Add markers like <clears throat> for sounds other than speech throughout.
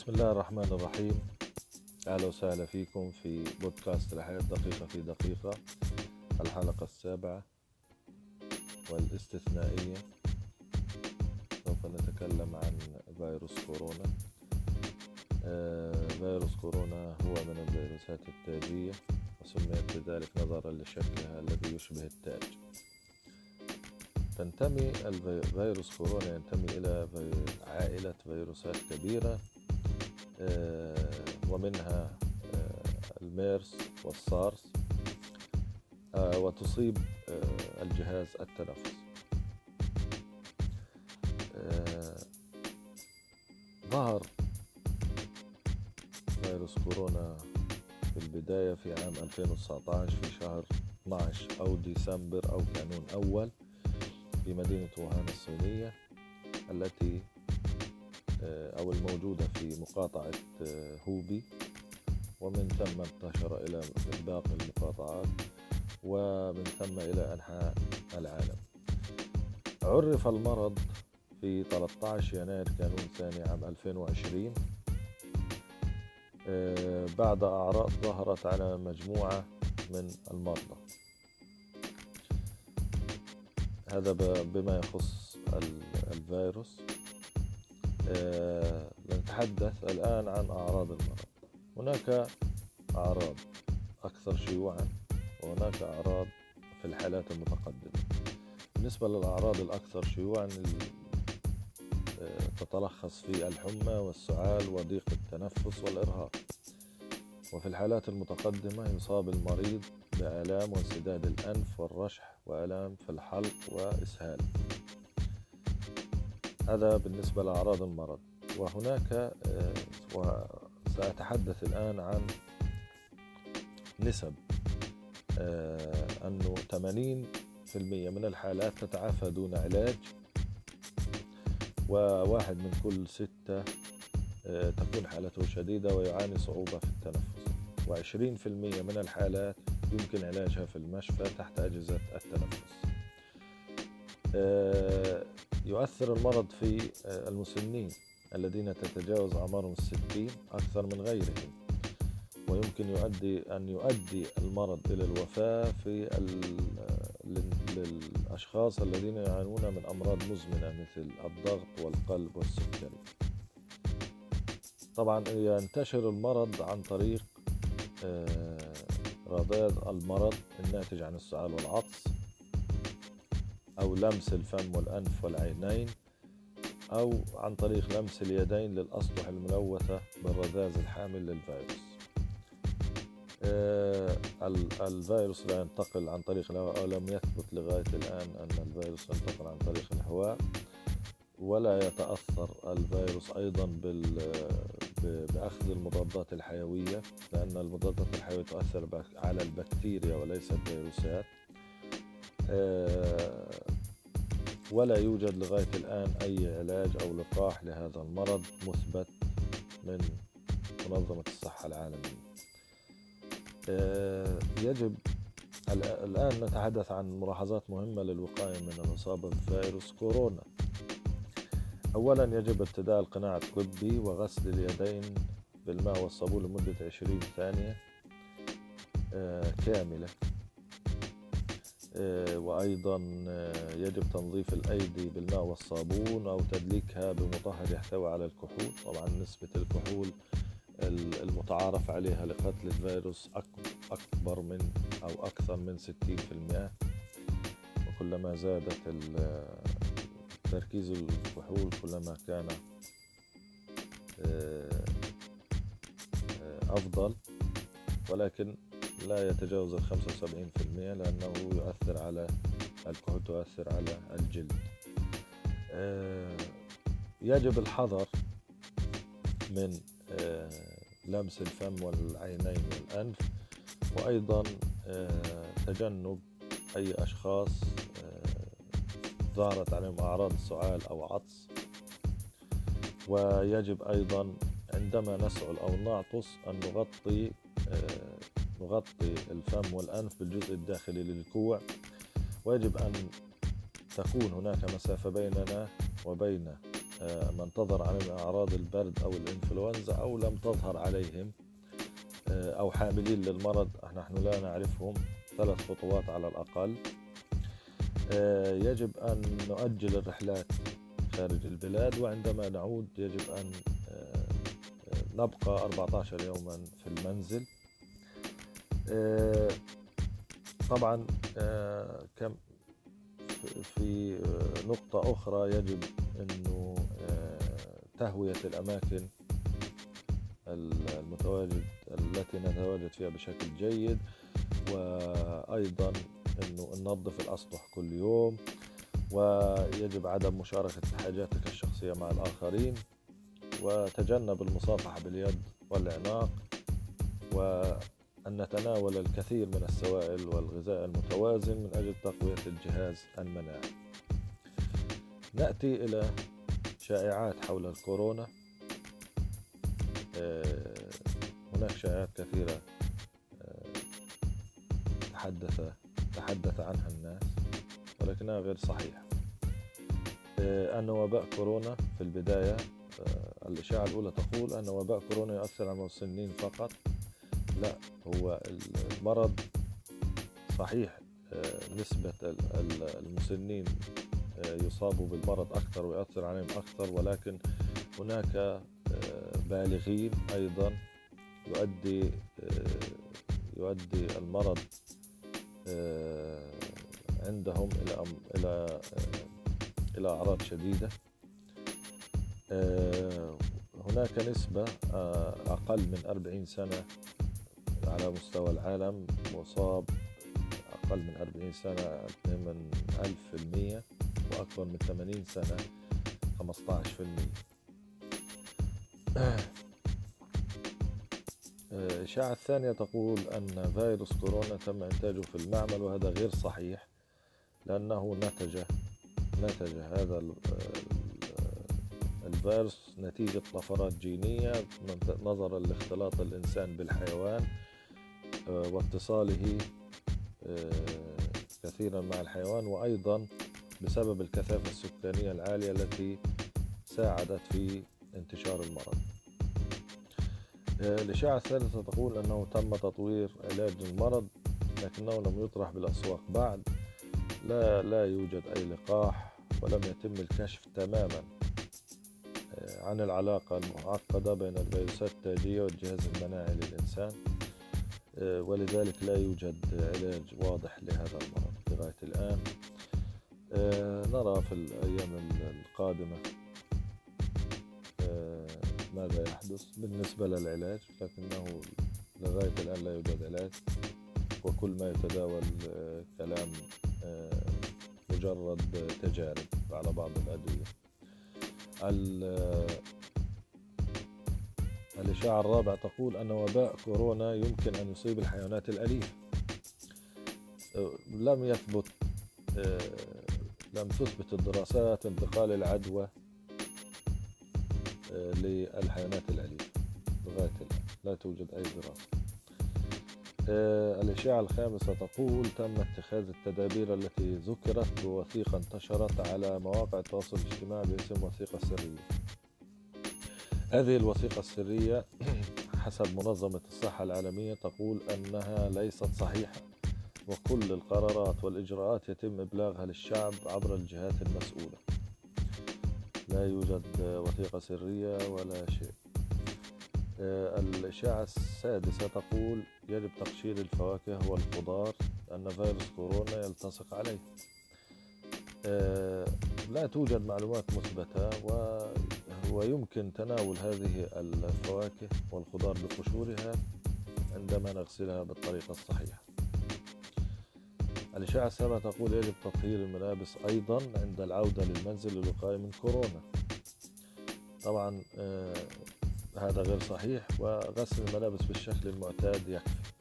بسم الله الرحمن الرحيم. أهلا وسهلا فيكم في بودكاست الحياة دقيقة في دقيقة الحلقة السابعة والاستثنائية. سوف نتكلم عن فيروس كورونا. آه، فيروس كورونا هو من الفيروسات التاجية وسميت بذلك نظرا لشكلها الذي يشبه التاج. تنتمي فيروس كورونا ينتمي إلى عائلة فيروسات كبيرة ومنها آه، الميرس والسارس آه، وتصيب الجهاز التنفسي ظهر فيروس كورونا في البداية في عام 2019 في شهر 12 أو ديسمبر أو كانون أول في مدينة ووهان الصينية التي آه، أو الموجودة في مقاطعة آه، هوبي. ومن ثم انتشر إلى باقي المقاطعات. ومن ثم إلى أنحاء العالم. عرف المرض في 13 يناير كانون ثاني عام 2020 آه، بعد أعراض ظهرت على مجموعة من المرضى. هذا بما يخص الفيروس. آه، نتحدث الآن عن أعراض المرض. هناك أعراض أكثر شيوعا وهناك أعراض في الحالات المتقدمة. بالنسبة للأعراض الأكثر شيوعا آه، تتلخص في الحمى والسعال وضيق التنفس والإرهاق. وفي الحالات المتقدمة يصاب المريض بآلام وانسداد الأنف والرشح وآلام في الحلق وإسهال. هذا بالنسبة لأعراض المرض. وهناك آه، وسأتحدث الآن عن نسب آه، أنه 80% من الحالات تتعافى دون علاج وواحد من كل ستة آه، تكون حالته شديدة ويعاني صعوبة في التنفس. وعشرين في المية من الحالات يمكن علاجها في المشفى تحت أجهزة التنفس. يؤثر المرض في آه، المسنين الذين تتجاوز أعمارهم الستين أكثر من غيرهم. ويمكن يؤدي أن يؤدي المرض إلى الوفاة في للأشخاص الذين يعانون من أمراض مزمنة مثل الضغط والقلب والسكري. طبعا ينتشر المرض عن طريق آه، رذاذ المرض الناتج عن السعال والعطس. أو لمس الفم والأنف والعينين أو عن طريق لمس اليدين للأسطح الملوثة بالرذاذ الحامل للفيروس. آه الفيروس لا ينتقل عن طريق الهواء أو لم يثبت لغاية الآن أن الفيروس ينتقل عن طريق الهواء. ولا يتأثر الفيروس أيضا بأخذ المضادات الحيوية لأن المضادات الحيوية تؤثر على البكتيريا وليس الفيروسات ولا يوجد لغاية الآن أي علاج أو لقاح لهذا المرض مثبت من منظمة الصحة العالمية. آه، يجب الآن نتحدث عن ملاحظات مهمة للوقاية من الإصابة بفيروس كورونا. أولا يجب ارتداء القناع الطبي وغسل اليدين بالماء والصابون لمدة 20 ثانية آه، كاملة. آه، وأيضا آه، يجب تنظيف الأيدي بالماء والصابون أو تدليكها بمطهر يحتوي على الكحول. طبعا نسبة الكحول المتعارف عليها لقتل الفيروس أكبر من أو أكثر من 60% وكلما زادت تركيز الكحول كلما كان آه، أفضل. ولكن لا يتجاوز ال 75% لأنه يؤثر على الكحول تؤثر على الجلد. آه، يجب الحذر من آه، لمس الفم والعينين والأنف وأيضا آه، تجنب أي أشخاص ظهرت عليهم أعراض سعال أو عطس. ويجب أيضا عندما نسعل أو نعطس أن نغطي نغطي الفم والأنف بالجزء الداخلي للكوع. ويجب أن تكون هناك مسافة بيننا وبين آه، من تظهر عليهم أعراض البرد أو الإنفلونزا أو لم تظهر عليهم آه، أو حاملين للمرض. نحن لا نعرفهم. ثلاث خطوات على الأقل. آه، يجب أن نؤجل الرحلات خارج البلاد. وعندما نعود يجب أن نبقى 14 يوما في المنزل. طبعا كم في نقطة أخرى يجب أنه تهوية الأماكن المتواجد التي نتواجد فيها بشكل جيد وأيضا أنه ننظف الأسطح كل يوم ويجب عدم مشاركة حاجاتك الشخصية مع الآخرين وتجنب المصافحة باليد والعناق وأن نتناول الكثير من السوائل والغذاء المتوازن من أجل تقوية الجهاز المناعي. نأتي إلى شائعات حول الكورونا. آه، هناك شائعات كثيرة آه، تحدث تحدث عنها الناس ولكنها غير صحيحة. آه، أن وباء كورونا في البداية الإشاعة الأولى تقول أن وباء كورونا يؤثر على المسنين فقط. لا هو المرض صحيح نسبة المسنين يصابوا بالمرض أكثر ويؤثر عليهم أكثر ولكن هناك آه، بالغين أيضا يؤدي آه، يؤدي المرض آه، عندهم إلى إلى إلى أعراض شديدة. هناك نسبة أقل من 40 سنة على مستوى العالم مصاب أقل من 40 سنة من ألف في المية وأكبر من 80 سنة 15% الإشاعة الثانية تقول أن فيروس كورونا تم إنتاجه في المعمل وهذا غير صحيح لأنه نتج نتج هذا الفيروس نتيجة طفرات جينية نظرا لاختلاط الإنسان بالحيوان آه، واتصاله آه، كثيرا مع الحيوان وأيضا بسبب الكثافة السكانية العالية التي ساعدت في انتشار المرض. آه، الإشاعة الثالثة تقول أنه تم تطوير علاج للمرض لكنه لم يطرح بالأسواق. بعد لا لا يوجد أي لقاح ولم يتم الكشف تماما آه، عن العلاقة المعقدة بين الفيروسات التاجية والجهاز المناعي للإنسان. آه، ولذلك لا يوجد علاج واضح لهذا المرض لغاية الآن. آه، نرى في الأيام القادمة آه، ماذا يحدث بالنسبة للعلاج لكنه لغاية الآن لا يوجد علاج وكل ما يتداول آه، كلام مجرد تجارب على بعض الأدوية. الإشاعة الرابعة تقول أن وباء كورونا يمكن أن يصيب الحيوانات الأليفة لم يثبت لم تثبت الدراسات انتقال العدوى آه، للحيوانات الأليفة لغاية الآن لا توجد أي دراسة. الإشاعة الخامسة تقول تم اتخاذ التدابير التي ذكرت بوثيقة انتشرت على مواقع التواصل الاجتماعي باسم وثيقة سرية. هذه الوثيقة السرية حسب منظمة الصحة العالمية تقول أنها ليست صحيحة وكل القرارات والإجراءات يتم إبلاغها للشعب عبر الجهات المسؤولة. لا يوجد وثيقة سرية ولا شيء. آه، الإشاعة السادسة تقول يجب تقشير الفواكه والخضار لأن فيروس كورونا يلتصق عليه. آه، لا توجد معلومات مثبتة ويمكن تناول هذه الفواكه والخضار بقشورها عندما نغسلها بالطريقة الصحيحة. الإشاعة السابعة تقول يجب تطهير الملابس أيضا عند العودة للمنزل للوقاية من كورونا. طبعا آه هذا غير صحيح وغسل الملابس بالشكل المعتاد يكفي.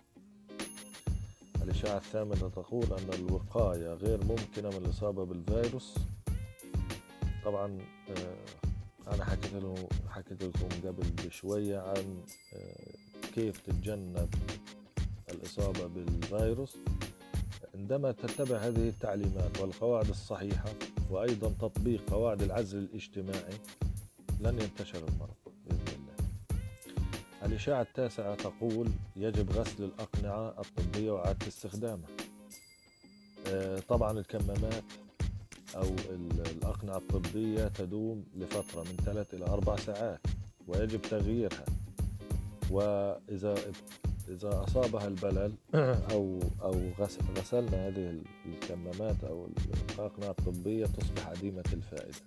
الإشاعة الثامنة تقول أن الوقاية غير ممكنة من الإصابة بالفيروس. طبعا آه أنا حكيت لكم حكيت لكم قبل بشوية عن آه كيف تتجنب الإصابة بالفيروس. عندما تتبع هذه التعليمات والقواعد الصحيحة وأيضا تطبيق قواعد العزل الاجتماعي لن ينتشر المرض بإذن الله. الإشاعة التاسعة تقول يجب غسل الأقنعة الطبية وإعادة استخدامها. آه، طبعا الكمامات أو ال- الأقنعة الطبية تدوم لفترة من ثلاث إلى أربع ساعات ويجب تغييرها. وإذا إذا أصابها البلل <coughs> أو أو غس- غسلنا هذه ال- الكمامات أو الأقنعة الطبية تصبح عديمة الفائدة.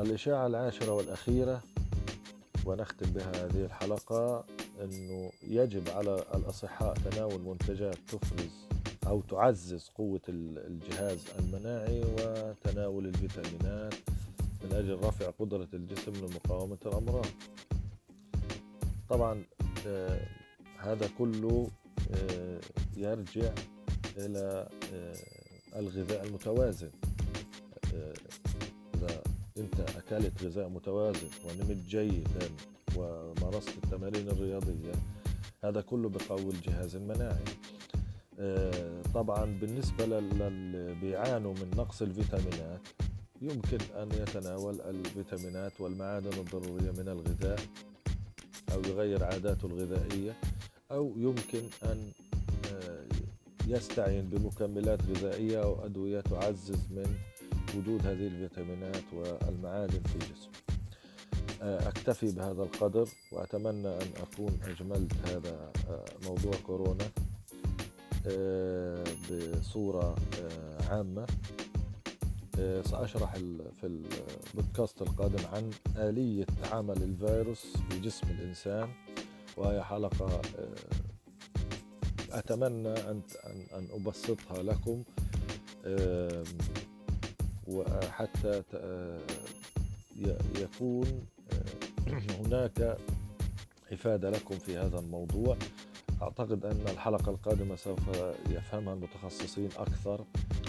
الإشاعة العاشرة والأخيرة ونختم بها هذه الحلقة أنه يجب على الأصحاء تناول منتجات تفرز أو تعزز قوة ال- الجهاز المناعي وتناول الفيتامينات من أجل رفع قدرة الجسم لمقاومة الأمراض. طبعا آه، هذا كله آه، يرجع إلى آه، الغذاء المتوازن. إذا أنت أكلت غذاء متوازن ونمت جيدا ومارست التمارين الرياضية هذا كله بقوي الجهاز المناعي. طبعا بالنسبة لل- للي بيعانوا من نقص الفيتامينات يمكن أن يتناول الفيتامينات والمعادن الضرورية من الغذاء أو يغير عاداته الغذائية أو يمكن أن آه، يستعين بمكملات غذائية أو أدوية تعزز من وجود هذه الفيتامينات والمعادن في الجسم آه، أكتفي بهذا القدر وأتمنى أن أكون أجملت هذا آه، موضوع كورونا. آه، بصورة آه، عامة. آه، سأشرح في البودكاست القادم عن آلية عمل الفيروس في جسم الإنسان وهي حلقة آه، أتمنى أن أن أبسطها لكم وحتى آه، يكون آه، هناك إفادة لكم في هذا الموضوع. أعتقد أن الحلقة القادمة سوف يفهمها المتخصصين أكثر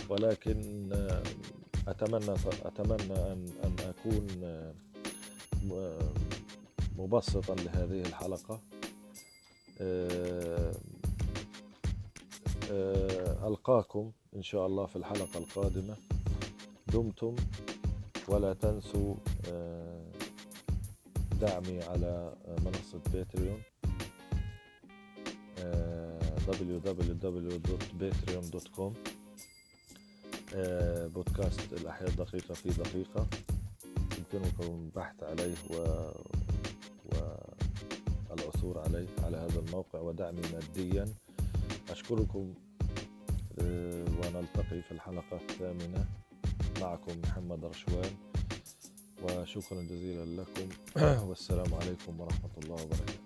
ولكن أتمنى أتمنى أن أن أكون مبسطا لهذه الحلقة. ألقاكم إن شاء الله في الحلقة القادمة. دمتم ولا تنسوا دعمي على منصة باتريون. www.patreon.com آه، بودكاست الأحياء دقيقة في دقيقة. يمكنكم البحث عليه و... والعثور عليه على هذا الموقع ودعمي ماديا. أشكركم آه، ونلتقي في الحلقة الثامنة. معكم محمد رشوان وشكرا جزيلا لكم. <clears throat> والسلام عليكم ورحمة الله وبركاته.